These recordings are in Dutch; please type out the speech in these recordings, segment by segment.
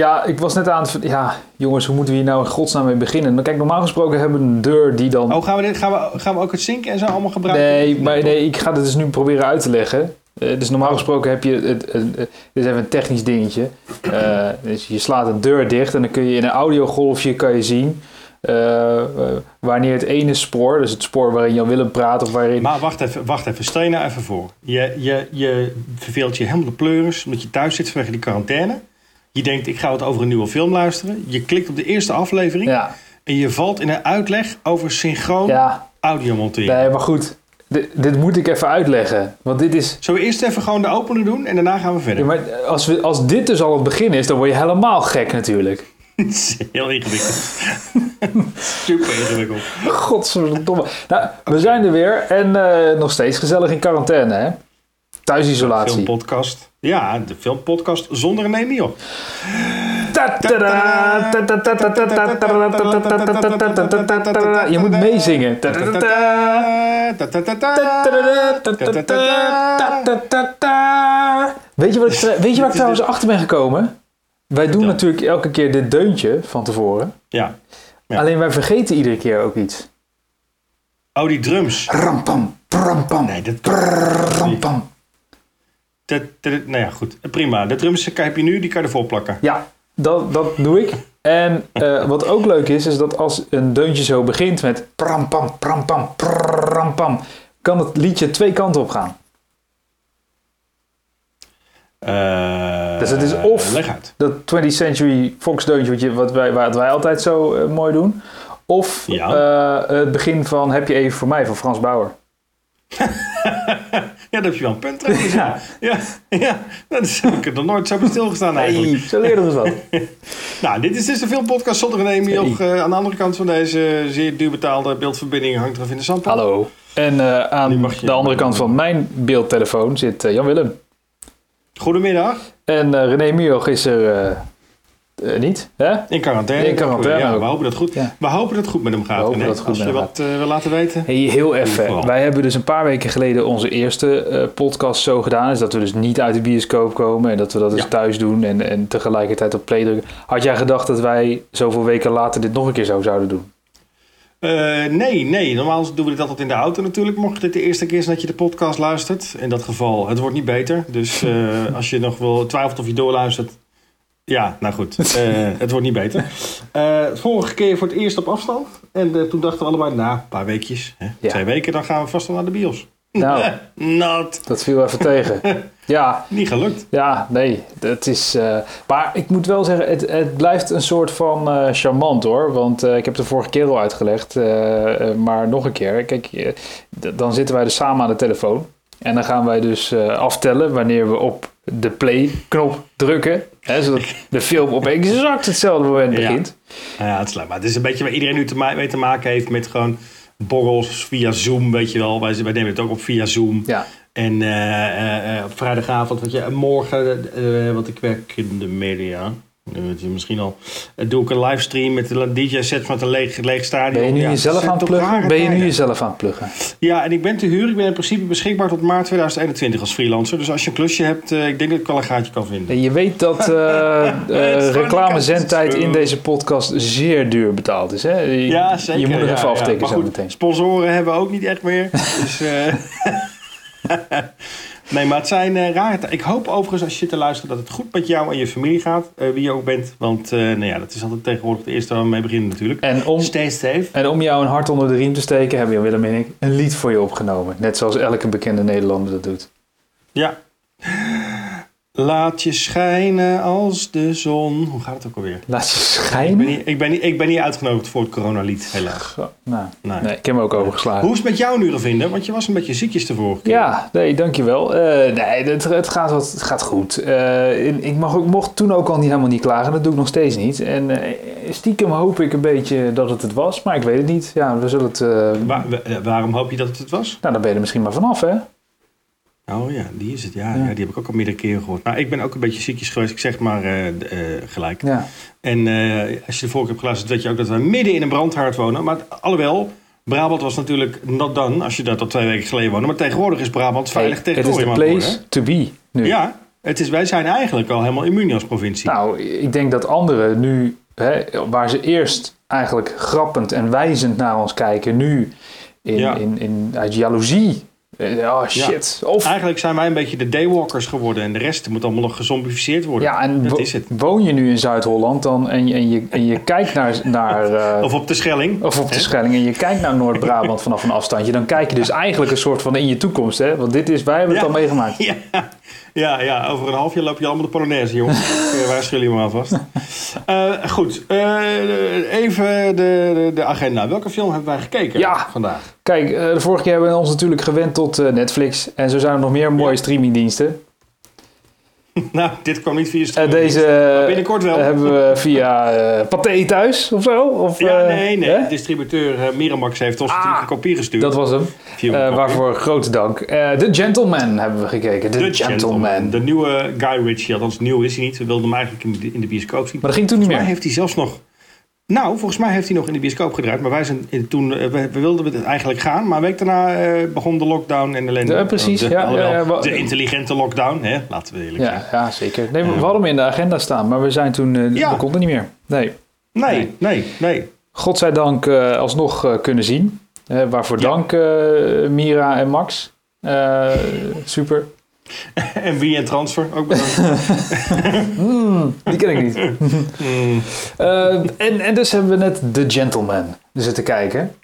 Ja, ik was net aan het... Ja, jongens, hoe moeten we hier nou in godsnaam mee beginnen? Nou, kijk, normaal gesproken hebben we een deur die dan... Oh, gaan we, dit, gaan, we, gaan we ook het zinken en zo allemaal gebruiken? Nee, maar nee, ik ga het dus nu proberen uit te leggen. Eh, dus normaal gesproken heb je... Het, het, het- dit is even een technisch dingetje. Eh, dus je slaat een deur dicht en dan kun je in een audiogolfje kan je zien... eh, wanneer het ene spoor, dus het spoor waarin Jan Willem praat of waarin... Maar wacht even, wacht even. Stel je nou even voor. Je, je, je verveelt je helemaal de pleuris omdat je thuis zit vanwege die quarantaine. Je denkt, ik ga wat over een nieuwe film luisteren. Je klikt op de eerste aflevering Ja, en je valt in een uitleg over synchroon ja. audio monteren. Nee, maar goed. Dit, dit moet ik even uitleggen. Want dit is... Zullen we eerst even gewoon de opener doen en daarna gaan we verder? Ja, maar als, we, als dit dus al het begin is, dan word je helemaal gek natuurlijk. Het is heel ingewikkeld. Super ingewikkeld. Godverdomme. Nou, we zijn er weer en eh, nog steeds gezellig in quarantaine, hè? Thuisisolatie. Een filmpodcast. Ja, de filmpodcast zonder een Emmy op. Je moet meezingen. Weet je wat ik, weet je waar ik trouwens achter ben gekomen? Wij doen natuurlijk elke keer dit deuntje van tevoren. Ja. Alleen wij vergeten iedere keer ook iets. Oh, die drums. Rampam, prampam. Nee, dat... Rampam, nou ja, goed. Prima. De drums heb je nu, die kan je ervoor plakken. Ja, dat, dat doe ik. En eh, wat ook leuk is, is dat als een deuntje zo begint met prampam, prampam, prampam, kan het liedje twee kanten op gaan. Eh, Dus het is of-. Dat 20th Century Fox deuntje, wat, wij, wat wij altijd zo eh, mooi doen. Of Ja. het begin van Heb je even voor mij van Frans Bauer. Ja, daar heb je wel een punt trouwens. ja. Ja, ja, dat is, ik heb er nooit zo bij stilgestaan eigenlijk. Hey, zo er eens wat. Nou, dit is dus de filmpodcast zonder een Emiel. Hey. Eh, aan de andere kant van deze zeer duur betaalde beeldverbinding hangt er in de. Hallo. En eh, aan de andere kant van mijn beeldtelefoon zit eh, Jan Willem. Goedemiddag. En René Mioch is er eh, niet, hè? In quarantaine. In quarantaine Ja, we hopen dat het goed, Ja. we hopen dat het goed met hem gaat. hopen René. dat het goed Als met je wat eh, wil laten weten. Hey, heel even. Wij hebben dus een paar weken geleden onze eerste eh, podcast zo gedaan. Is dat we dus niet uit de bioscoop komen. En dat we dat dus Ja. thuis doen. En, en tegelijkertijd op play drukken. Had jij gedacht dat wij zoveel weken later dit nog een keer zo zouden doen? Eh, nee, nee. Normaal doen we dit altijd in de auto natuurlijk. Mocht dit de eerste keer zijn dat je de podcast luistert. In dat geval, het wordt niet beter. Dus eh, als je nog wel twijfelt of je doorluistert. Ja, nou goed. Eh, het wordt niet beter. Eh, vorige keer voor het eerst op afstand. En eh, toen dachten we allebei, nou, een paar weekjes. Hè, Ja. Twee weken, dan gaan we vast wel naar de bios. Nou, Not. dat viel even tegen. Ja, Niet gelukt. ja, nee. Dat is, eh, maar ik moet wel zeggen, het, het blijft een soort van eh, charmant hoor. Want eh, ik heb het de vorige keer al uitgelegd. maar nog een keer. Kijk, dan zitten wij dus samen aan de telefoon. En dan gaan wij dus eh, aftellen wanneer we op de play-knop drukken. Hè, zodat de film op exact hetzelfde moment Ja. begint. Nou ja, het is leuk. Maar het is een beetje waar iedereen nu te mee te maken heeft met gewoon borrels via Zoom, weet je wel. Wij, wij nemen het ook op via Zoom. Ja, En eh, eh, eh, op vrijdagavond, wat je, morgen, want ik werk in de media. Weet je misschien al. eh, doe ik een livestream met een DJ-set met een leeg, leeg stadion. ben je nu Ja, jezelf aan het pluggen? Ben je nu jezelf aan het pluggen? Ja, en ik ben te huur. Ik ben in principe beschikbaar tot maart 2021 als freelancer. Dus als je een klusje hebt, eh, ik denk dat ik wel een gaatje kan vinden. En je weet dat gewoon reclamezendtijd in deze podcast zeer duur betaald is. Hè? Je, Ja, zeker. Je moet er even ja. aftikken Maar zo meteen. Sponsoren hebben we ook niet echt meer. dus, nee, maar het zijn eh, rare tijden. Ik hoop overigens als je zit te luisteren dat het goed met jou en je familie gaat. eh, wie je ook bent. Want eh, nou ja, dat is altijd tegenwoordig het eerste waar we mee beginnen natuurlijk. En om, Stay safe. en om jou een hart onder de riem te steken, hebben Willem en ik een lied voor je opgenomen. Net zoals elke bekende Nederlander dat doet. Ja. Laat je schijnen als de zon. Hoe gaat het ook alweer? Laat je Ik ben schijnen. niet, ik ben niet, ik ben niet uitgenodigd voor het coronalied, helaas. Nou, Nee. nee, ik heb hem ook overgeslagen. Hoe is het met jou nu vinden? Want je was een beetje ziekjes de vorige keer. Ja, nee, dankjewel. Eh nee, het, het, gaat, wat, het gaat goed. Eh, ik mag ook, mocht toen ook al niet, helemaal niet klagen. Dat doe ik nog steeds niet. En eh, stiekem hoop ik een beetje dat het het was. Maar ik weet het niet. Ja, we zullen het... Wa- wa- waarom hoop je dat het het was? nou, dan ben je er misschien maar vanaf, hè? Oh ja, die is het. Ja, Ja. ja. die heb ik ook al meerdere keren gehoord. Nou, ik ben ook een beetje ziekjes geweest. Ik zeg maar eh, eh, gelijk. Ja. En eh, als je de vorige hebt geluisterd, weet je ook dat we midden in een brandhaard wonen. Maar alhoewel, Brabant was natuurlijk not done als je dat al twee weken geleden woonde. Maar tegenwoordig is Brabant veilig Hey, het is het place worden, to be nu. Ja, Het is, wij zijn eigenlijk al helemaal immuun als provincie. Nou, ik denk dat anderen nu, hè, waar ze eerst eigenlijk grappend en wijzend naar ons kijken, nu in, Ja. in, in, uit jaloezie. Oh shit. Of, Eigenlijk zijn wij een beetje de daywalkers geworden en de rest moet allemaal nog gezombificeerd worden. ja, en dat is het. woon je nu in Zuid-Holland dan en, je- en, je, en je kijkt naar, naar eh, Of op de Schelling. of op de Hè? Schelling en je kijkt naar Noord-Brabant vanaf een afstandje, dan kijk je dus eigenlijk een soort van in je toekomst, hè? Want dit is, wij hebben het Ja. al meegemaakt. Ja, ja, ja, over een half jaar loop je allemaal de Polonaise, jongens. Ik eh, waarschuw jullie maar alvast. Eh, goed, eh, even de, de, de agenda. Welke film hebben wij gekeken Ja. vandaag? Kijk, de vorige keer hebben we ons natuurlijk gewend tot Netflix. En zo zijn er nog meer mooie streamingdiensten. Nou, dit kwam niet via Eh, streaming. deze eh, binnenkort wel. hebben we via eh Pathé thuis of zo? Of, Ja, nee, nee. hè? Distributeur Miramax heeft ons Ah, natuurlijk een kopie gestuurd. Dat was hem. Eh, waarvoor grote dank. Eh The Gentleman hebben we gekeken. The, The Gentleman. Gentleman. De nieuwe Guy Ritchie. Althans, nieuw is hij niet. We wilden hem eigenlijk in de, in de bioscoop zien. Maar dat ging toen niet meer. heeft hij zelfs nog... Nou, volgens mij heeft hij nog in de bioscoop gedraaid. Maar wij zijn toen... eh, we, we wilden het eigenlijk gaan. Maar een week daarna eh, begon de lockdown en ellende. Ja, precies, De, ja, de intelligente lockdown, hè? Laten we eerlijk zijn. Ja, zeker. Nee, we hadden hem in de agenda staan, maar we zijn toen... eh Ja. Dat kon er niet meer. Nee. Nee, nee, nee. Godzijdank alsnog kunnen zien. Waarvoor dank Mira en Max. Super. En wie en transfer ook bedankt. Hmm, die ken ik niet. Mm. Eh, en, en dus hebben we net The Gentleman zitten kijken.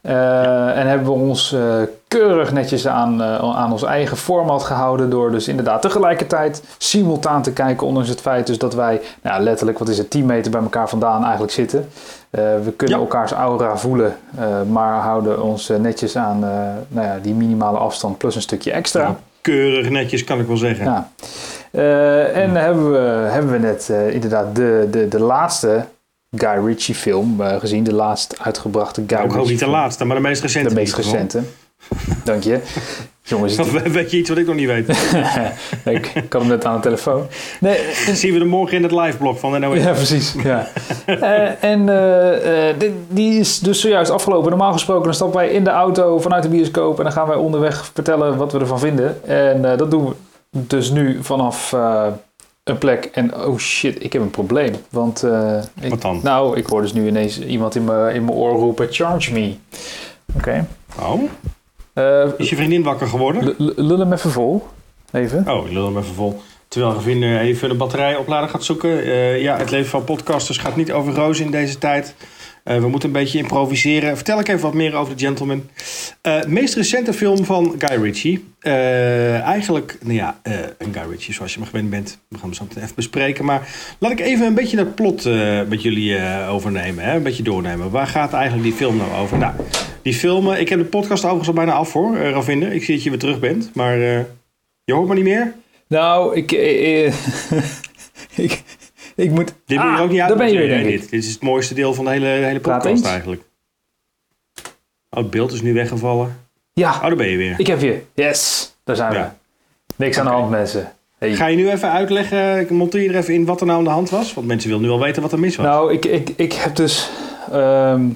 Eh, En hebben we ons eh, keurig netjes aan, aan ons eigen format gehouden. Door dus inderdaad tegelijkertijd simultaan te kijken. Ondanks het feit dus dat wij nou, letterlijk, wat is het, 10 meter bij elkaar vandaan eigenlijk zitten. We kunnen Ja. elkaars aura voelen. maar houden ons netjes aan nou ja, die minimale afstand plus een stukje extra. Keurig netjes, kan ik wel zeggen. Ja. Eh, en hebben we, hebben we net eh, inderdaad de, de, de laatste Guy Ritchie film eh, gezien. De laatst uitgebrachte Guy ik Ritchie hoop niet de laatste, maar de meest recente. De meest recente. Dank je. Jongens, Of weet je iets wat ik nog niet weet? ik kan hem net aan de telefoon. Nee, Dan zien we er morgen in het live-blog van de NOS. ja, precies. Ja. Eh, en eh, eh, die is dus zojuist afgelopen. Normaal gesproken dan stappen wij in de auto vanuit de bioscoop... en dan gaan wij onderweg vertellen wat we ervan vinden. En eh, dat doen we dus nu vanaf eh, een plek. En oh shit, ik heb een probleem. Want eh, ik, Wat dan? nou, ik hoor dus nu ineens iemand in mijn in oor roepen... Charge me. Oké. Oh, Eh, is je vriendin wakker geworden? Lul hem even vol. Even. Oh, lul hem even vol. Terwijl Gavin eh, even de batterijoplader gaat zoeken. Eh, ja, het leven van podcasters gaat niet over rozen in deze tijd. Eh, we moeten een beetje improviseren. Vertel ik even wat meer over The Gentleman. Eh meest recente film van Guy Ritchie. Eh, eigenlijk, nou ja, een Guy Ritchie zoals je me gewend bent. We gaan hem zo even bespreken. Maar laat ik even een beetje het plot met jullie overnemen. Hè? Een beetje doornemen. Waar gaat eigenlijk die film nou over? Nou, die film... eh, ik heb de podcast overigens al bijna af hoor, Ravinder. Ik zie dat je weer terug bent. Maar je hoort me niet meer? Nou, ik... eh, ik, ik moet... Dit moet je Ah, ook niet uit. Daar ben je weer, Nee, denk ik. dit, dit is het mooiste deel van de hele, hele podcast eigenlijk. Oh, het beeld is nu weggevallen. Ja, Oh, daar ben je weer. ik heb je. Yes, daar zijn Ja. we. Niks aan de hand, mensen. Hey. Ga je nu even uitleggen, ik monteer je er even in wat er nou aan de hand was? Want mensen willen nu wel weten wat er mis was. Nou, ik, ik, ik heb dus... ehm,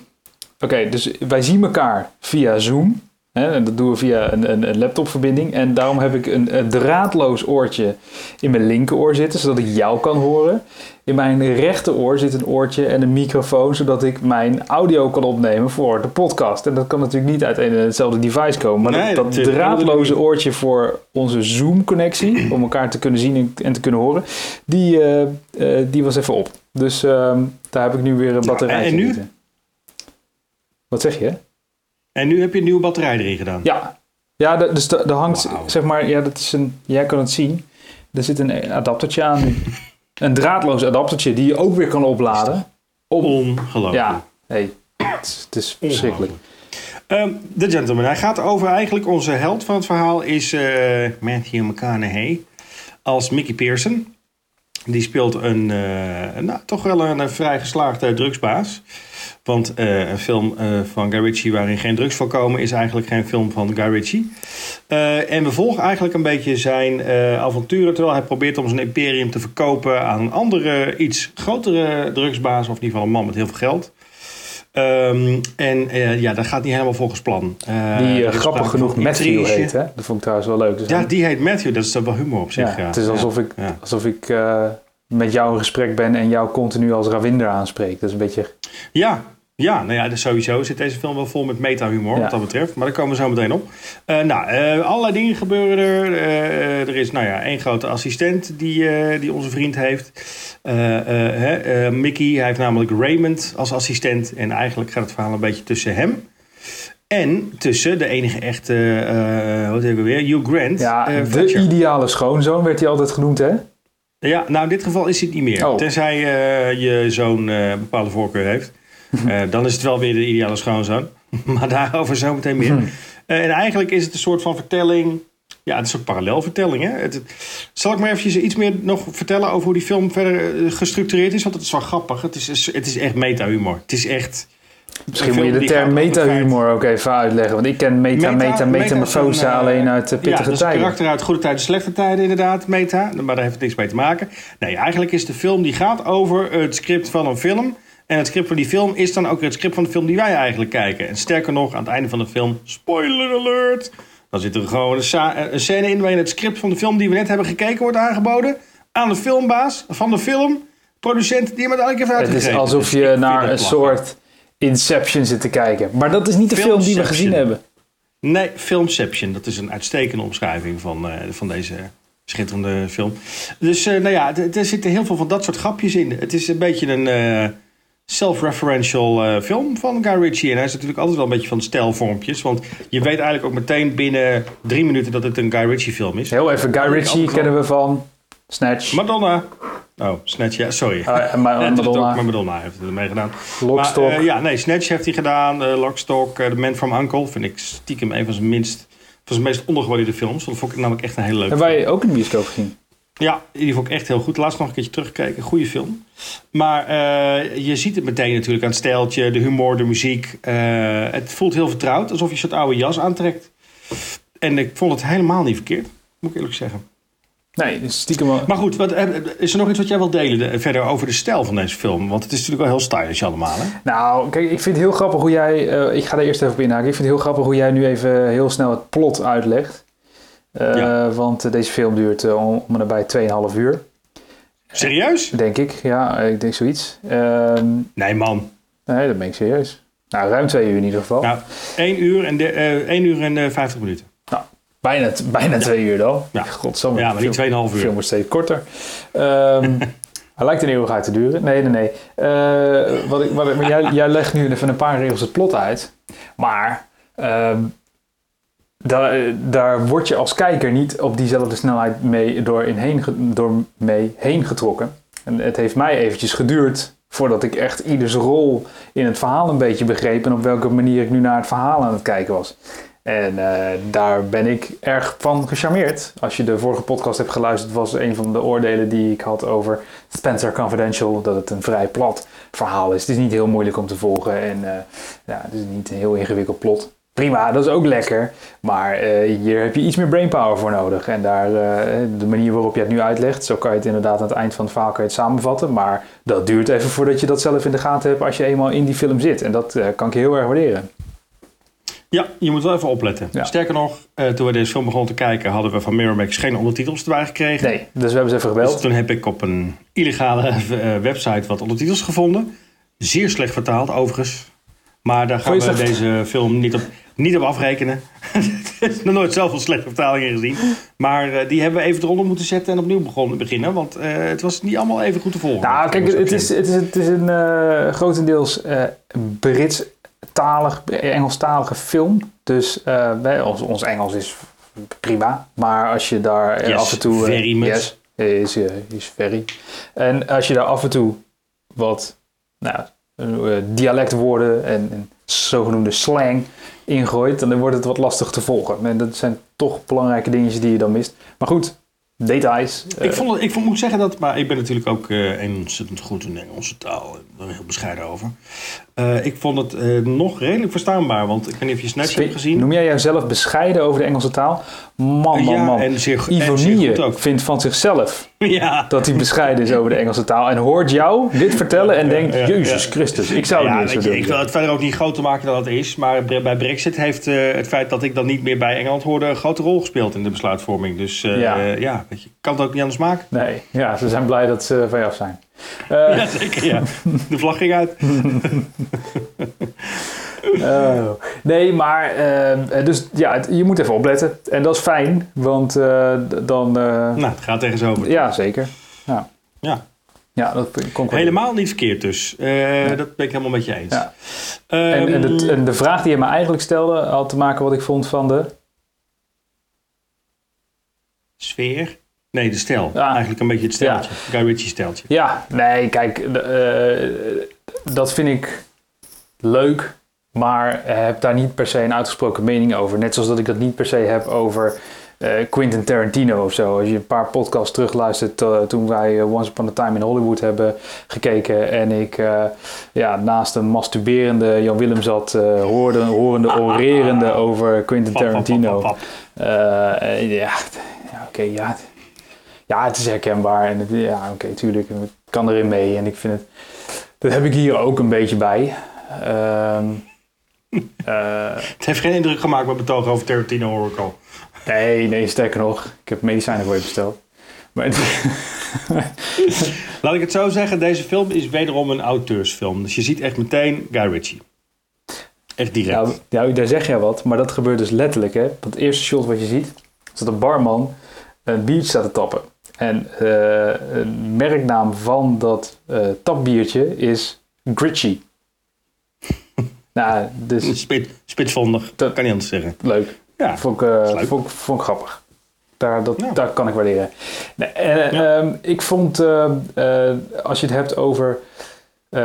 Oké, dus wij zien elkaar via Zoom. En dat doen we via een, een, een laptopverbinding. En daarom heb ik een, een draadloos oortje in mijn linkeroor zitten, zodat ik jou kan horen. In mijn rechteroor zit een oortje en een microfoon, zodat ik mijn audio kan opnemen voor de podcast. En dat kan natuurlijk niet uit een en hetzelfde device komen. Maar Nee, dat, draadloze oortje voor onze Zoom-connectie, om elkaar te kunnen zien en, te kunnen horen, die, eh, eh, die was even op. Dus ehm, daar heb ik nu weer een batterij en nu? Wat zeg je? En nu heb je een nieuwe batterij erin gedaan. Ja, ja de- dus er hangt, zeg maar, ja, dat is een, jij kan het zien. Er zit een adaptertje aan nu. Een draadloos adaptertje die je ook weer kan opladen. Om, Ongelooflijk. ja, hey, het is, het is verschrikkelijk. The Gentleman. Hij gaat over eigenlijk onze held van het verhaal is eh, Matthew McConaughey als Mickey Pearson. Die speelt een, eh, nou, toch wel een, vrij geslaagde drugsbaas. Want eh, een film eh, van Guy waarin geen drugs voorkomen is eigenlijk geen film van Guy en we volgen eigenlijk een beetje zijn avonturen terwijl hij probeert om zijn imperium te verkopen aan een andere, iets grotere drugsbaas. Of in ieder geval een man met heel veel geld. Ehm, en eh, ja, dat gaat niet helemaal volgens plan. Uh, die uh, is grappig genoeg Matthew intrige. heet, hè? Dat vond ik trouwens wel leuk. Dus Ja, die heet Matthew. Dat is dan wel humor op zich. ja, Ja, het is alsof Ja. ik, alsof ik eh, met jou in gesprek ben en jou continu als Ravinder aanspreek. Dat is een beetje... Ja, ja, nou ja, dus sowieso zit deze film wel vol met meta-humor Ja. wat dat betreft. Maar daar komen we zo meteen op. Eh, nou, eh, allerlei dingen gebeuren er. Eh, er is nou ja, één grote assistent die, die onze vriend heeft. Hè, Mickey, hij heeft namelijk Raymond als assistent. En eigenlijk gaat het verhaal een beetje tussen hem... En tussen de enige echte, wat hebben we weer, Hugh Grant. Ja, de Fletcher. ideale schoonzoon werd hij altijd genoemd, hè? Ja, nou in dit geval is het niet meer. Oh. Tenzij je zo'n eh, bepaalde voorkeur heeft. Eh, dan is het wel weer de ideale schoonzoon. maar daarover zo meteen meer. Hm. Eh, en eigenlijk is het een soort van vertelling. Ja, het is een parallelvertelling. Hè? Het, zal ik maar eventjes iets meer nog vertellen over hoe die film verder eh, gestructureerd is? Want het is wel grappig. Het is, het is echt meta-humor. Het is echt... Misschien moet je de term meta-humor ook even uitleggen. Want ik ken meta, meta, Meta- metamorfose meta alleen uit de Ja, pittige dat is een tijden. karakter uit goede tijden, slechte tijden inderdaad, meta. Maar daar heeft het niks mee te maken. Nee, eigenlijk is de film die gaat over het script van een film. En het script van die film is dan ook het script van de film die wij eigenlijk kijken. En sterker nog, aan het einde van de film, spoiler alert... dan zit er gewoon een, sa- een scène in waarin het script van de film die we net hebben gekeken wordt aangeboden... aan de filmbaas van de film, producent die hem uiteindelijk Het uitgegeven. is alsof Dus je naar het een soort Inception zit te kijken. Maar dat is niet de film die we gezien hebben. Nee, Filmception. Dat is een uitstekende omschrijving van, eh, van deze schitterende film. Dus eh, nou ja, er zitten heel veel van dat soort grapjes in. Het is een beetje een eh, self-referential eh, film van Guy Ritchie. En hij is natuurlijk altijd wel een beetje van stijlvormpjes. Want je weet eigenlijk ook meteen binnen drie minuten dat het een Guy Ritchie film is. Heel even, Guy Ritchie kennen we van Snatch. Madonna. Oh, Snatch, ja, sorry. Ah, en Ma- Ja, dat is het ook, Madonna, maar Madonna heeft er mee gedaan. Lockstock. Maar, eh, ja, nee, Snatch heeft hij gedaan. eh Lockstock, The Man from Uncle. Vind ik stiekem een van zijn minst... van zijn meest ondergewaardeerde films. Dat vond ik namelijk echt een hele leuke Hebben wij ook in de bioscoop gezien? Ja, die vond ik echt heel goed. Laatst nog een keertje teruggekeken. Goede film. Maar eh, je ziet het meteen natuurlijk aan het stijltje, de humor, de muziek. Eh, het voelt heel vertrouwd, alsof je soort oude jas aantrekt. En ik vond het helemaal niet verkeerd, moet ik eerlijk zeggen. Nee, stiekem wel. Maar goed, wat, eh, is er nog iets wat jij wilt delen de- verder over de stijl van deze film? Want het is natuurlijk wel heel stylish allemaal, hè? Nou, kijk, ik vind het heel grappig hoe jij... ik ga er eerst even op inhaken. Ik vind het heel grappig hoe jij nu even heel snel het plot uitlegt. Eh, Ja. Want eh, deze film duurt eh, om, en nabij 2,5 uur, Serieus? denk ik. Ja, ik denk zoiets. Ehm, Nee, man. nee, dat ben ik serieus. Nou, ruim twee uur in ieder geval. Nou, 1 uur en, de, 1 uur en eh, 50 minuten. Bijna, bijna twee uur dan. Ja. Godsamme. Ja, maar niet 2,5 De uur. film wordt steeds korter. Ehm, hij lijkt een eeuwigheid te duren. Nee, nee, nee. Wat ik, wat ik, maar jij, jij legt nu even een paar regels het plot uit. Maar ehm, daar, daar word je als kijker niet op diezelfde snelheid mee, door, heen, door mee heen getrokken. En het heeft mij eventjes geduurd voordat ik echt ieders rol in het verhaal een beetje begreep. En op welke manier ik nu naar het verhaal aan het kijken was. En eh, daar ben ik erg van gecharmeerd. Als je de vorige podcast hebt geluisterd, was een van de oordelen die ik had over Spencer Confidential. Dat het een vrij plat verhaal is. Het is niet heel moeilijk om te volgen en eh, ja, het is niet een heel ingewikkeld plot. Prima, dat is ook lekker. Maar eh, hier heb je iets meer brainpower voor nodig. En daar, eh, de manier waarop je het nu uitlegt, zo kan je het inderdaad aan het eind van het verhaal kan je het samenvatten. Maar dat duurt even voordat je dat zelf in de gaten hebt als je eenmaal in die film zit. En dat eh, kan ik heel erg waarderen. Ja, je moet wel even opletten. Ja. Sterker nog, toen we deze film begonnen te kijken, hadden we van Miramax geen ondertitels erbij gekregen. Nee, dus we hebben ze even Dus gebeld. toen heb ik op een illegale website wat ondertitels gevonden. Zeer slecht vertaald, overigens. Maar daar gaan we deze film niet op, niet op afrekenen. Er is nog nooit zoveel slechte vertalingen gezien. Maar eh, die hebben we even eronder moeten zetten en opnieuw begonnen, beginnen. Want eh, het was niet allemaal even goed te volgen. Nou, kijk, het is, het is, het is een eh, grotendeels Brits-talig, Engelstalige film. Dus wij, ons, ons Engels is prima. Maar als je daar Yes, af en toe... very much. yes, is, is very. En als je daar af en toe wat nou, dialectwoorden en, en zogenoemde slang ingooit, dan wordt het wat lastig te volgen. En dat zijn toch belangrijke dingetjes die je dan mist. Maar goed, details. eh, Ik, vond het, ik vond, moet zeggen dat, maar ik ben natuurlijk ook eh ontzettend goed in de Engelse taal. Er heel bescheiden over. Eh, ik vond het nog redelijk verstaanbaar, want ik weet niet of je Snatch hebt gezien. Noem jij jezelf bescheiden over de Engelse taal? Man, man, ja, man. en zeer, en Ivonie vindt van zichzelf Ja. Dat hij bescheiden is over de Engelse taal. En hoort jou dit vertellen en denkt... ja, ja. Jezus Christus, ik zou het Ja, niet je, doen. ik wil het verder ook niet groter maken dan het is. Maar bij Brexit heeft eh, het feit dat ik dan niet meer bij Engeland hoorde... een grote rol gespeeld in de besluitvorming. Dus eh, Ja. ja, ja weet je, ik kan het ook niet anders maken. Nee, ja, ze zijn blij dat ze van je af zijn. Eh, Ja, zeker, ja. De vlag ging uit. Oh. Nee, maar eh, dus ja, het- je moet even opletten. En dat is fijn, want eh, dan... eh, Nou, het gaat over. ja, zeker. Ja, Ja. ja dat kon Helemaal niet verkeerd dus. Dat ben ik helemaal met je eens. Ja. En, en, de, en de vraag die je me eigenlijk stelde had te maken wat ik vond van de... Sfeer? Nee, de stijl. Ja. Eigenlijk een beetje het steltje. Guy Ritchie steltje. Ja, nee, kijk, dat vind ik leuk, maar heb daar niet per se een uitgesproken mening over. Net zoals dat ik dat niet per se heb over eh, Quentin Tarantino of zo. Als je een paar podcasts terugluistert eh, toen wij eh, Once Upon a Time in Hollywood hebben gekeken en ik eh, ja, naast een masturberende Jan Willem zat, eh, hoorde, horende, orerende over Quentin Tarantino. Eh, eh, ja, ja oké, ja. het- Ja, het is herkenbaar. En het, ja, oké, tuurlijk. Ik kan erin mee. En ik vind het... Dat heb ik hier ook een beetje bij. Ehm, eh, Het heeft geen indruk gemaakt met betoog over Tarantino al. nee, nee, sterker nog. Ik heb medicijnen voor je besteld. Maar Laat ik het zo zeggen, deze film is wederom een auteursfilm. Dus je ziet echt meteen Guy Ritchie. Echt direct. nou, nou, daar zeg jij wat. Maar dat gebeurt dus letterlijk. Hè? Het eerste shot wat je ziet... is dat een barman een biertje staat te tappen. En eh, een merknaam van dat eh, tapbiertje is Gritchy. Nou, dus Spit, spitsvondig, Dat- kan niet anders zeggen. leuk. Ja, Vond ik, eh, vond, ik- vond ik grappig. Daar, dat, Ja. daar kan ik waarderen. Nee, eh, Ja. ehm, ik vond, eh, eh, als je het hebt over eh,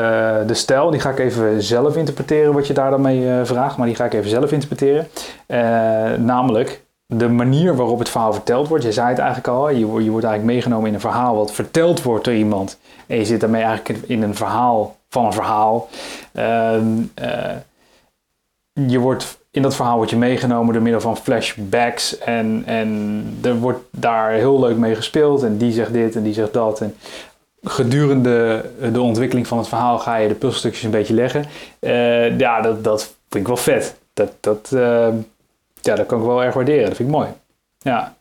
de stijl, die ga ik even zelf interpreteren wat je daar dan mee eh, vraagt, maar die ga ik even zelf interpreteren. Eh, namelijk de manier waarop het verhaal verteld wordt. Je zei het eigenlijk al, je, wordt- je wordt eigenlijk meegenomen in een verhaal wat verteld wordt door iemand. En je zit daarmee eigenlijk in een verhaal van een verhaal. Ehm, eh, je wordt in dat verhaal wordt je meegenomen door middel van flashbacks. En, en er wordt daar heel leuk mee gespeeld. En die zegt dit en die zegt dat. En gedurende de ontwikkeling van het verhaal ga je de puzzelstukjes een beetje leggen. Eh, ja, dat, dat vind ik wel vet. Dat, dat, eh, ja, dat kan ik wel erg waarderen. Dat vind ik mooi. Ja,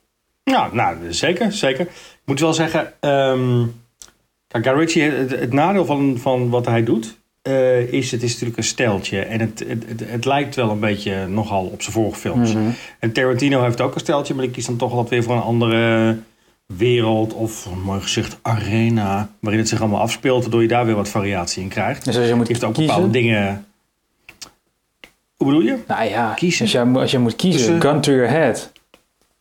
Nou, nou, zeker, zeker. Ik moet wel zeggen, kijk, Guy Ritchie, het, het nadeel van, van wat hij doet, eh, is het is natuurlijk een steltje. En het, het, het, het lijkt wel een beetje nogal op zijn vorige films. Mhm. En Tarantino heeft ook een steltje, maar die kiest dan toch altijd weer voor een andere wereld of, mooi gezegd, arena. Waarin het zich allemaal afspeelt, waardoor je daar weer wat variatie in krijgt. dus als je moet heeft ook kiezen... bepaalde dingen... Hoe bedoel je? Nou ja, Kiezen. Als, jij, mo- als je moet kiezen, Tussen- gun to your head.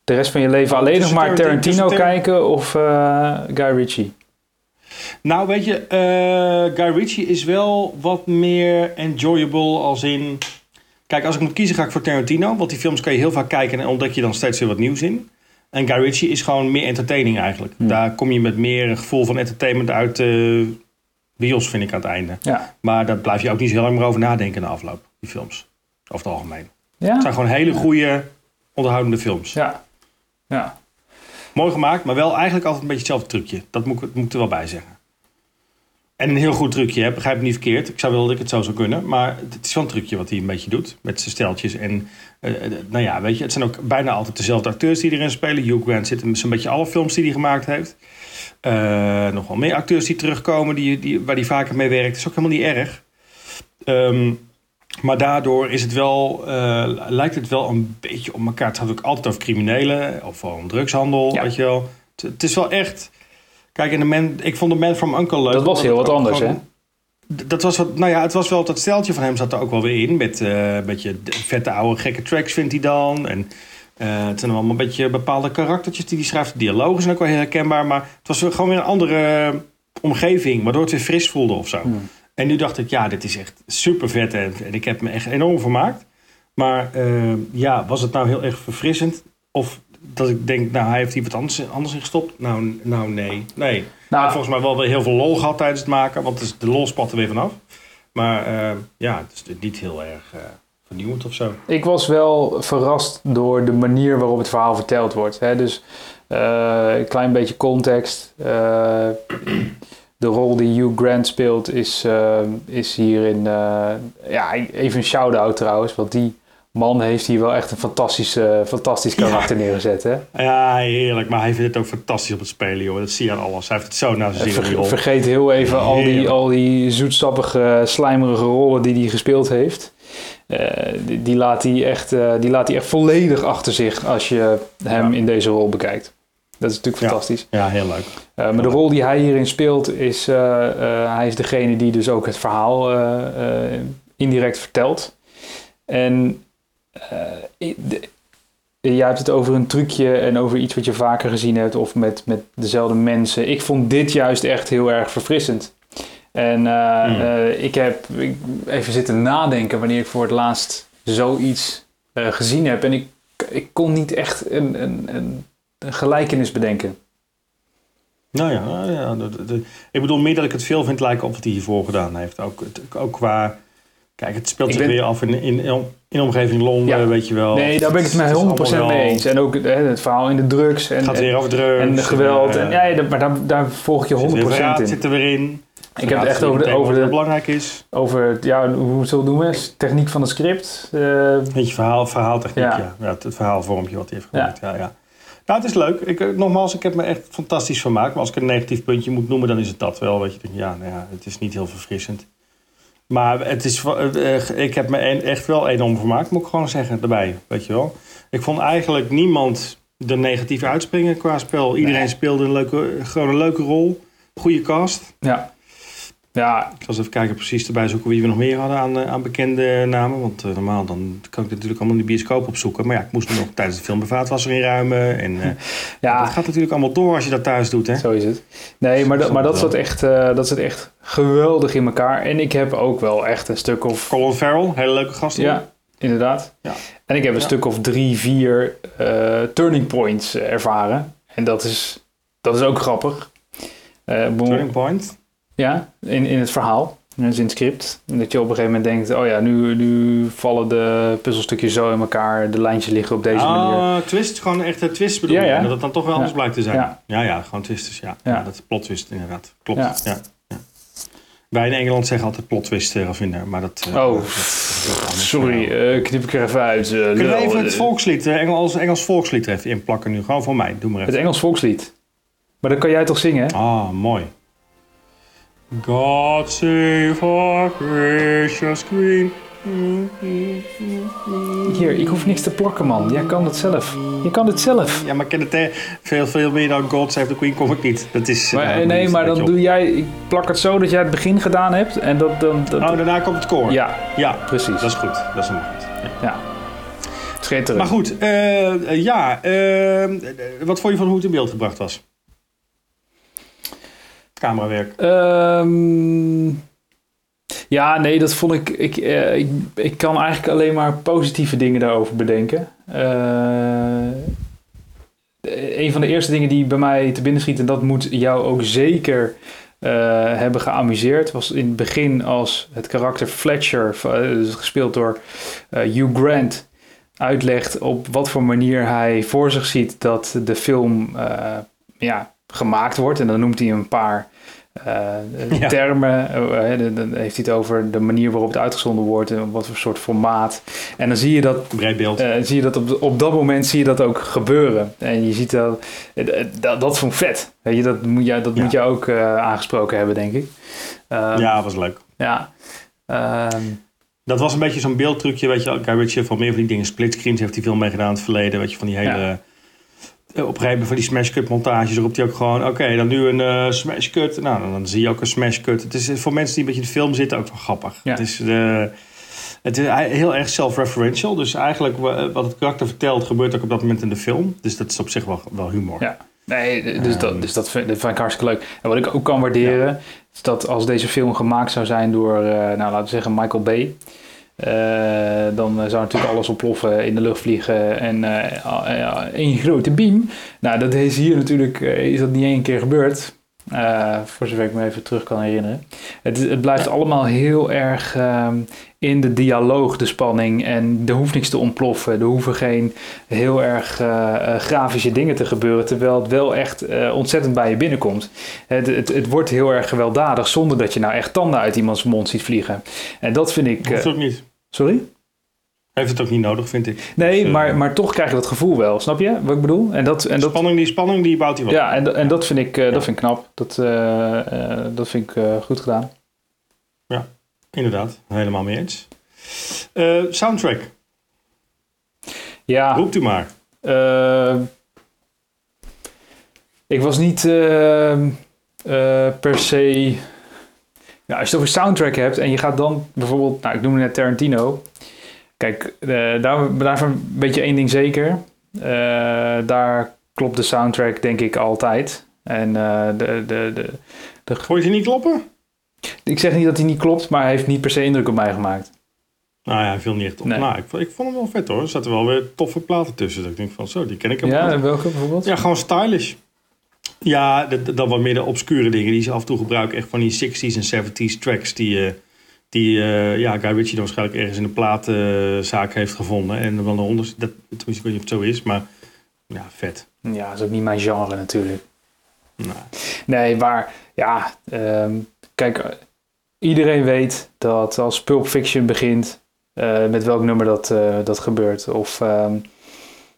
De rest van je leven alleen nog tussen maar Tarantino- Tar- kijken of eh, Guy Ritchie? Nou, weet je, eh, Guy Ritchie is wel wat meer enjoyable als in... Kijk, als ik moet kiezen ga ik voor Tarantino. Want die films kan je heel vaak kijken en ontdek je dan steeds weer wat nieuws in. En Guy Ritchie is gewoon meer entertaining eigenlijk. Hmm. Daar kom je met meer een gevoel van entertainment uit de bios, vind ik aan het einde. Ja. Maar daar blijf je ook niet zo heel lang meer over nadenken na afloop, die films. Over het algemeen. Het Ja? zijn gewoon hele goede, onderhoudende films. Ja. Ja. Mooi gemaakt, maar wel eigenlijk altijd een beetje hetzelfde trucje. Dat moet ik, moet ik er wel bij zeggen. En een heel goed trucje, hè? begrijp me niet verkeerd. Ik zou willen dat ik het zo zou kunnen. Maar het is wel een trucje wat hij een beetje doet. Met zijn steltjes. En eh, eh, nou ja, weet je, het zijn ook bijna altijd dezelfde acteurs die erin spelen. Hugh Grant zit in zo'n beetje alle films die hij gemaakt heeft. Eh, nog wel meer acteurs die terugkomen, die, die, waar hij vaker mee werkt. Dat is ook helemaal niet erg. Ehm, maar daardoor is het wel, eh, lijkt het wel een beetje op elkaar. Het gaat ook altijd over criminelen of om drugshandel, Ja. weet je wel. Het, het is wel echt... Kijk, en de man, ik vond de Man from Uncle leuk. Dat was heel wat anders, gewoon- D- Dat was wat, nou ja, het was wel dat steltje van hem zat er ook wel weer in. Met eh, een beetje vette oude gekke tracks vindt hij dan. En eh, het zijn allemaal een beetje bepaalde karaktertjes die hij schrijft. De dialogen zijn ook wel heel herkenbaar. Maar het was gewoon weer een andere omgeving. Waardoor het weer fris voelde of zo. Hmm. En nu dacht ik, ja, dit is echt super vet. En, en ik heb me echt enorm vermaakt. Maar eh, ja, was het nou heel erg verfrissend? Of dat ik denk, nou, hij heeft hier wat anders, anders in gestopt? Nou, nou nee. Nee. Nou, volgens mij wel weer heel veel lol gehad tijdens het maken. Want de lol spat er weer vanaf. Maar eh, ja, het is niet heel erg eh, vernieuwend of zo. ik was wel verrast door de manier waarop het verhaal verteld wordt. Hè? Dus een klein beetje context. Eh, de rol die Hugh Grant speelt is, eh, is hierin... eh, ja, even een shout-out trouwens. Want die man heeft hier wel echt een fantastische, fantastisch Ja. karakter neergezet. Hè? Ja, heerlijk. Maar hij vindt het ook fantastisch op het spelen, joh. Dat zie je aan alles. Hij heeft het zo naar zijn zin, Ver- die rol. vergeet heel even al die, al die zoetsappige, slijmerige rollen die hij gespeeld heeft. Eh, die, die, laat hij echt, eh, die laat hij echt volledig achter zich als je hem Ja. in deze rol bekijkt. Dat is natuurlijk fantastisch. Ja, heel leuk. Eh, maar de rol die hij hierin speelt is... eh, eh, hij is degene die dus ook het verhaal indirect vertelt. En de- jij hebt het over een trucje en over iets wat je vaker gezien hebt... of met, met dezelfde mensen. Ik vond dit juist echt heel erg verfrissend. En Hmm. ik heb ik- even zitten nadenken wanneer ik voor het laatst zoiets gezien heb. En ik, ik kon niet echt een, een, een, een gelijkenis bedenken. Nou ja, ja de- de- de- ik bedoel meer dat ik het veel vind lijken op wat hij hiervoor gedaan heeft. Ook, het- ook qua... Kijk, het speelt Ik zich ben- weer af in, in, in, in omgeving Londen, Ja. weet je wel. Nee, daar ben ik het met 100% allemaal mee eens. En ook hè, het verhaal in de drugs en, Het gaat weer over drugs. en de geweld. eh, En, ja, ja, maar daar, daar volg je 100% referaat in. zit er weer in. Ik heb het echt over de, over wat de, belangrijk is. over, ja, hoe zullen we het noemen? Techniek van het script. Eh, Weet je, verhaal, verhaaltechniek, Ja. ja. ja. het, het verhaalvormpje wat hij heeft Ja. gemaakt. Ja. Ja, Nou, het is leuk. Ik, eh, nogmaals, ik heb me echt fantastisch vermaakt. Maar als ik een negatief puntje moet noemen, dan is het dat wel. Weet je, ja, nou ja, het is niet heel verfrissend. Maar het is, eh, eh, ik heb me echt wel enorm vermaakt, moet ik gewoon zeggen, erbij. Weet je wel. Ik vond eigenlijk niemand er negatief uitspringen qua spel. Iedereen Nee. speelde een leuke, gewoon een leuke rol. Goede cast. ja. Ja, Ik zal eens even kijken precies erbij zoeken wie we nog meer hadden aan, eh, aan bekende namen. Want eh, normaal dan kan ik dit natuurlijk allemaal in de bioscoop opzoeken. Maar ja, ik moest nog tijdens de film de vaatwasser inruimen. En eh, ja dat gaat natuurlijk allemaal door als je dat thuis doet. Hè? zo is het. Nee, maar, dat, maar dat, zat echt, eh, dat zit echt geweldig in elkaar. En ik heb ook wel echt een stuk of... Colin Farrell, hele leuke gast. Ja, inderdaad. Ja. En ik heb een Ja. stuk of drie, vier eh, turning points ervaren. En dat is, dat is ook grappig. Eh, Turning Point. Ja, in, in het verhaal. Dus in het script. En dat je op een gegeven moment denkt... oh ja, nu, nu vallen de puzzelstukjes zo in elkaar. De lijntjes liggen op deze manier. Ah, twist, gewoon echt een twist bedoel Ja, je? ja. En dat het dan toch wel anders Ja. blijkt te zijn. Ja. Ja, ja, gewoon twisters, ja. Ja. ja. dat is plot twist inderdaad. Klopt, Ja. Wij in Engeland zeggen altijd plot twist, eh, Ravinder. Maar dat... Oh, dat- dat. Sorry, knip ik er even uit. eh, Kunnen we even het volkslied, eh, Engels, Engels volkslied even inplakken nu? Gewoon voor mij, doe maar even. het Engels volkslied. Maar dat kan jij toch zingen? hè? Ah, mooi. God save our gracious queen. Hier, ik hoef niks te plakken, man. Jij kan het zelf. Je kan het zelf. Ja, maar ik ken het eh, veel, veel meer dan God save the queen kom ik niet. Dat is... Maar, eh, nee, niet, maar dan doe jij... Ik plak het zo dat jij het begin gedaan hebt. En dat... dan dat. Oh, daarna komt het koor. ja, ja, precies. dat is goed. Dat is helemaal goed. Ja. Ja. Schitterend. Maar goed, eh, eh, ja. eh, wat vond je van hoe het in beeld gebracht was? Camerawerk. Ehm, ja, nee, dat vond ik ik, eh, ik. ik kan eigenlijk alleen maar positieve dingen daarover bedenken. Eh, een van de eerste dingen die bij mij te binnen schiet, en dat moet jou ook zeker eh, hebben geamuseerd, was in het begin als het karakter Fletcher, dus gespeeld door Hugh Grant, uitlegt op wat voor manier hij voor zich ziet dat de film ja, gemaakt wordt. En dan noemt hij een paar eh, Ja. termen. eh, dan- dan heeft hij het over de manier waarop het uitgezonden wordt en wat voor soort formaat. En dan zie je dat Breed beeld. eh, zie je dat op, op dat moment zie je dat ook gebeuren. En je ziet dat, eh, eh, dat, dat vond vet. Weet je, dat moet je, dat Ja. moet je ook eh, aangesproken hebben, denk ik. Ehm, ja, was leuk. ja. Ehm, Dat was een beetje zo'n beeldtrucje, weet je. Guy Ritchie heeft van meer van die dingen. Splitscreens heeft hij veel mee gedaan in het verleden. Weet je, van die hele... Ja. Eh, Op een gegeven moment van die smash cut montages roept hij ook gewoon... Oké, dan nu een eh, smash cut. Nou, dan, dan zie je ook een smash cut. Het is eh, voor mensen die een beetje in de film zitten ook wel grappig. Ja. Het is... het is heel erg self-referential. Dus eigenlijk wa- wat het karakter vertelt... gebeurt ook op dat moment in de film. Dus dat is op zich wel, wel humor. Ja. Nee, dus, dat, dus dat, vind, dat vind ik hartstikke leuk. En wat ik ook kan waarderen, is dat als deze film gemaakt zou zijn door, nou laten we zeggen, Michael Bay. Dan zou natuurlijk alles ontploffen, in de lucht vliegen en eh, eh, één grote beam. Nou, dat is hier natuurlijk, eh, is dat niet één keer gebeurd. Eh, voor zover ik me even terug kan herinneren. Het, het blijft allemaal heel erg ehm, in de dialoog, de spanning. En er hoeft niks te ontploffen. Er hoeven geen heel erg eh, eh, grafische dingen te gebeuren. Terwijl het wel echt eh, ontzettend bij je binnenkomt. Het, het, het wordt heel erg gewelddadig zonder dat je nou echt tanden uit iemands mond ziet vliegen. En dat vind ik. Hoeft eh, ook niet. sorry? Heeft het ook niet nodig, vind ik. Nee, Dus, eh, maar, maar toch krijg je dat gevoel wel. Snap je wat ik bedoel? En dat, en dat, spanning, die spanning die bouwt hij wel. ja, en, en dat vind ik, eh, dat vind ik knap. Dat, eh, dat vind ik goed gedaan. Inderdaad, helemaal mee eens. Soundtrack, Ja. roept u maar. Ik was niet eh, eh, per se. Ja, als je het over soundtrack hebt en je gaat dan bijvoorbeeld, nou, ik noemde net Tarantino. Kijk, eh, daar, daarvan een beetje één ding zeker. Eh, daar klopt de soundtrack, denk ik, altijd. En eh, de, de, de, Vond je die niet kloppen? ik zeg niet dat hij niet klopt, maar hij heeft niet per se indruk op mij gemaakt. Nou ja, hij viel niet echt op. Nee. Nou, ik, vond- ik vond hem wel vet hoor. Er zaten wel weer toffe platen tussen. Dat ik denk van zo, die ken ik helemaal Ja, welke bijvoorbeeld? Ja, gewoon stylish. Ja, dat- wat meer de obscure dingen die ze af en toe gebruiken. Echt van die 60s en 70s tracks die, die eh, ja, Guy Ritchie dan waarschijnlijk ergens in een platenzaak heeft gevonden. En dan onder, dat, tenminste, ik weet niet of het zo is, maar ja, vet. Ja, dat is ook niet mijn genre natuurlijk. Nou, Nee, maar ja, ehm, kijk, iedereen weet dat als Pulp Fiction begint, eh, met welk nummer dat, eh, dat gebeurt. Of ehm,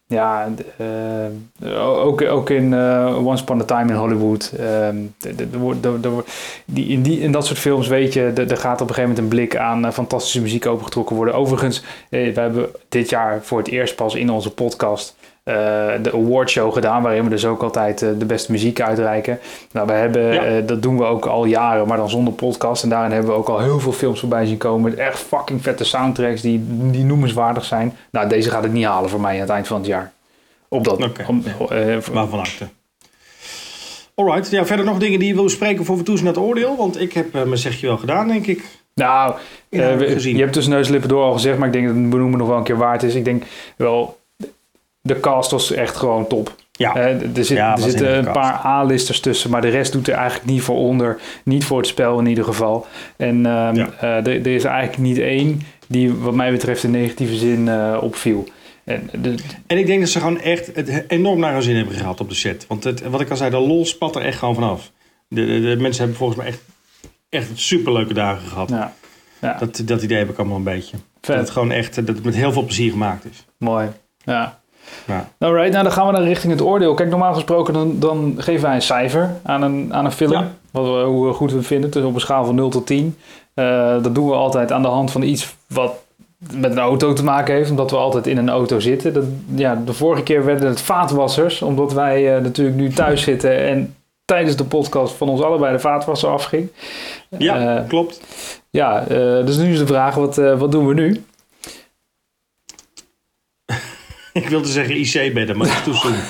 ja, eh, ook, ook in eh, Once Upon a Time in Hollywood. ehm, de- de- de die, in, die, dat soort films weet je, er gaat op een gegeven moment een blik aan eh, fantastische muziek opengetrokken worden. Overigens, we hebben dit jaar voor het eerst pas in onze podcast de awardshow gedaan, waarin we dus ook altijd eh, de beste muziek uitreiken. Nou, we hebben, Ja. eh, dat doen we ook al jaren, maar dan zonder podcast. En daarin hebben we ook al heel veel films voorbij zien komen met echt fucking vette soundtracks die, die noemenswaardig zijn. Nou, deze gaat het niet halen voor mij aan het eind van het jaar. Op dat. Om- eh, voor- waarvan acte. Alright, ja, verder nog dingen die je wil bespreken voor we toe zijn naar het oordeel. Want ik heb eh, mijn zegje wel gedaan, denk ik. Nou, Ja, eh, we- gezien. je hebt tussen neus en lippen door al gezegd, maar ik denk dat het benoemen nog wel een keer waard is. Ik denk wel, de cast was echt gewoon top. Ja, Eh, er zit, Ja, er zitten een paar A-listers tussen, maar de rest doet er eigenlijk niet voor onder. Niet voor het spel in ieder geval. En ehm, Ja. eh, er, er is eigenlijk niet één die wat mij betreft in negatieve zin eh, opviel. En de, En ik denk dat ze gewoon echt het enorm naar hun zin hebben gehad op de set. Want het, wat ik al zei, de lol spat er echt gewoon vanaf. De, de, de mensen hebben volgens mij echt, echt superleuke dagen gehad. ja, ja Dat, dat idee heb ik allemaal een beetje. Dat vet, het gewoon echt dat het met heel veel plezier gemaakt is. mooi. Ja. Ja. Alright, nou dan gaan we naar richting het oordeel. Kijk, normaal gesproken dan, dan geven wij een cijfer aan een, aan een film. Ja. Wat we, hoe goed we het vinden, dus op een schaal van 0 tot 10. Eh, dat doen we altijd aan de hand van iets wat met een auto te maken heeft, omdat we altijd in een auto zitten. Dat, ja, de vorige keer werden het vaatwassers, omdat wij eh, natuurlijk nu thuis zitten en tijdens de podcast van ons allebei de vaatwasser afging. Ja, Eh, klopt. ja, dus nu is de vraag, wat, wat doen we nu? Ik wilde zeggen IC-bedden, maar dat is toezoen.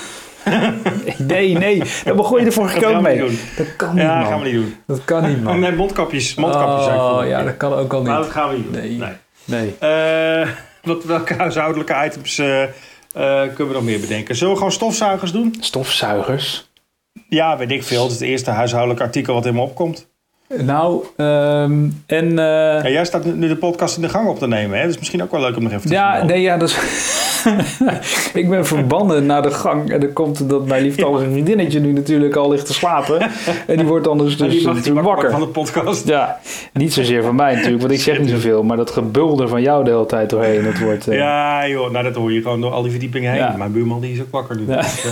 Nee, nee, daar begon je de vorige Dat keer ook gaan we mee. niet doen. Dat kan niet, Ja, man. dat gaan we niet doen. Dat kan niet, man. nee, mondkapjes. Mondkapjes zijn Oh, ja, dat kan ook al Maar niet. dat gaan we niet doen. Nee. Nee. Nee. Eh, wat, welke huishoudelijke items eh, eh, kunnen we nog meer bedenken? Zullen we gewoon stofzuigers doen? Stofzuigers. Ja, weet ik veel. Het is het eerste huishoudelijk artikel wat in me opkomt. Nou, ehm, en... eh, Ja, jij staat nu de podcast in de gang op te nemen. Hè? Is misschien ook wel leuk om nog even te ja, nee, ja, dat is... ik ben verbannen naar de gang. En dan komt dat mijn lieftallige vriendinnetje nu natuurlijk al ligt te slapen. En die wordt dan dus, dus die mag die wakker. wakker van de podcast. Ja, niet zozeer van mij natuurlijk, want ik zeg niet zoveel. Maar dat gebulder van jou de hele tijd doorheen, dat wordt... eh, Ja, joh, nou dat hoor je gewoon door al die verdiepingen heen. Ja. Mijn buurman die is ook wakker nu. Ja. Dus,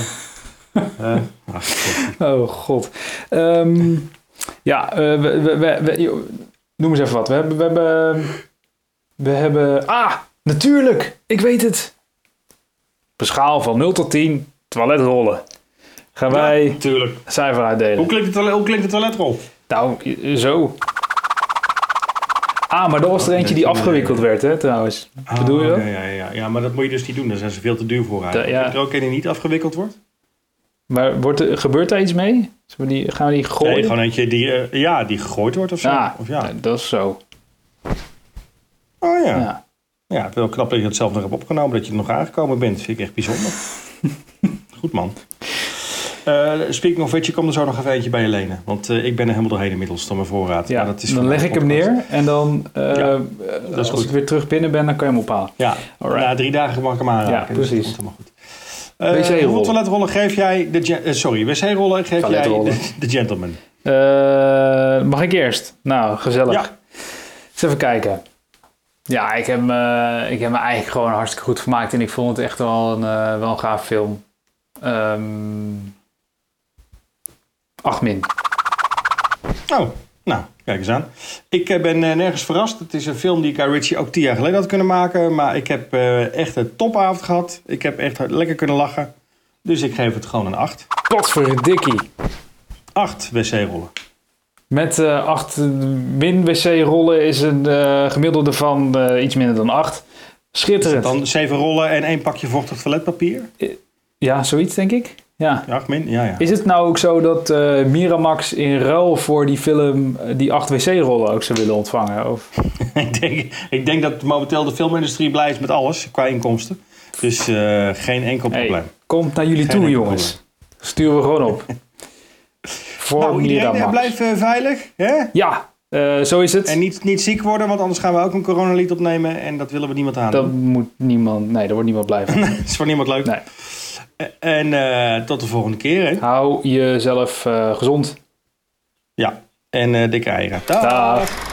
eh, eh, God. Oh god. Ehm, ja, eh, we, we, we, noem eens even wat. We hebben, we hebben, we hebben, ah, natuurlijk, ik weet het. Op een schaal van 0 tot 10, toiletrollen. Gaan wij Ja, tuurlijk. cijfer uitdelen. Hoe klinkt, het toilet, hoe klinkt de toiletrol? Nou, zo. Ah, maar dat was er eentje die afgewikkeld werd, hè, trouwens. Bedoel je dat? Ja, ja, ja, ja, maar dat moet je dus niet doen. Daar zijn ze veel te duur voor. eigenlijk. Da- ja. Heb je er ook een die niet afgewikkeld wordt? Maar wordt er, gebeurt daar iets mee? Zullen we die, gaan we die gooien? Nee, gewoon eentje die, eh, ja, die gegooid wordt of zo. Ah, of ja. nee, dat is zo. Oh ja. Ja. Ja, wel knap dat je het zelf nog hebt opgenomen, dat je er nog aangekomen bent. Vind ik echt bijzonder. Goed man. Eh, speaking of which, je komt er zo nog even eentje bij je lenen. Want eh, ik ben er helemaal doorheen inmiddels door mijn voorraad. Ja, Maar dat is dan leg ik hem neer en dan, Ja, als goed. ik weer terug binnen ben, dan kan je hem ophalen. Ja, Alright. na drie dagen mag ik hem aanraken. Ja, dus precies. dat komt helemaal goed. Eh, WC-rollen. hoeveel toiletrollen geef jij de... eh, sorry, wc-rollen geef jij de, de gentleman? Eh, mag ik eerst? Nou, gezellig. Ja. Eens even kijken. Ja, ik heb, me, ik heb me eigenlijk gewoon hartstikke goed vermaakt. En ik vond het echt wel een, wel een gaaf film. Ehm 8 min. Oh, nou, kijk eens aan. Ik eh, ben eh, nergens verrast. Het is een film die Guy Ritchie ook tien jaar geleden had kunnen maken. Maar ik heb eh, echt een topavond gehad. Ik heb echt lekker kunnen lachen. Dus ik geef het gewoon een 8. Potverdikkie. 8 wc-rollen. Met eh 8 min wc-rollen is een gemiddelde van iets minder dan 8. Schitterend. Dan 7 rollen en één pakje vochtig toiletpapier. Ja, zoiets denk ik. Ja. Ja, 8 min? Ja, ja. Is het nou ook zo dat eh, Miramax in ruil voor die film eh, die 8 wc-rollen ook zou willen ontvangen? Of? ik, denk, ik denk dat momenteel de filmindustrie blij is met alles qua inkomsten. Dus eh, geen enkel Hey, probleem. komt naar jullie Geen toe, jongens. Sturen we gewoon op. voor Nou, iedereen eh, veilig. Hè? Ja, zo is het. En niet, niet ziek worden, want anders gaan we ook een coronalied opnemen. En dat willen we niemand aan. Dat moet niemand... Nee, daar wordt niemand blij van. Dat is voor niemand leuk. Nee. En eh, tot de volgende keer. Hè? Hou jezelf eh, gezond. Ja. En eh dikke eieren. Dag. Dag.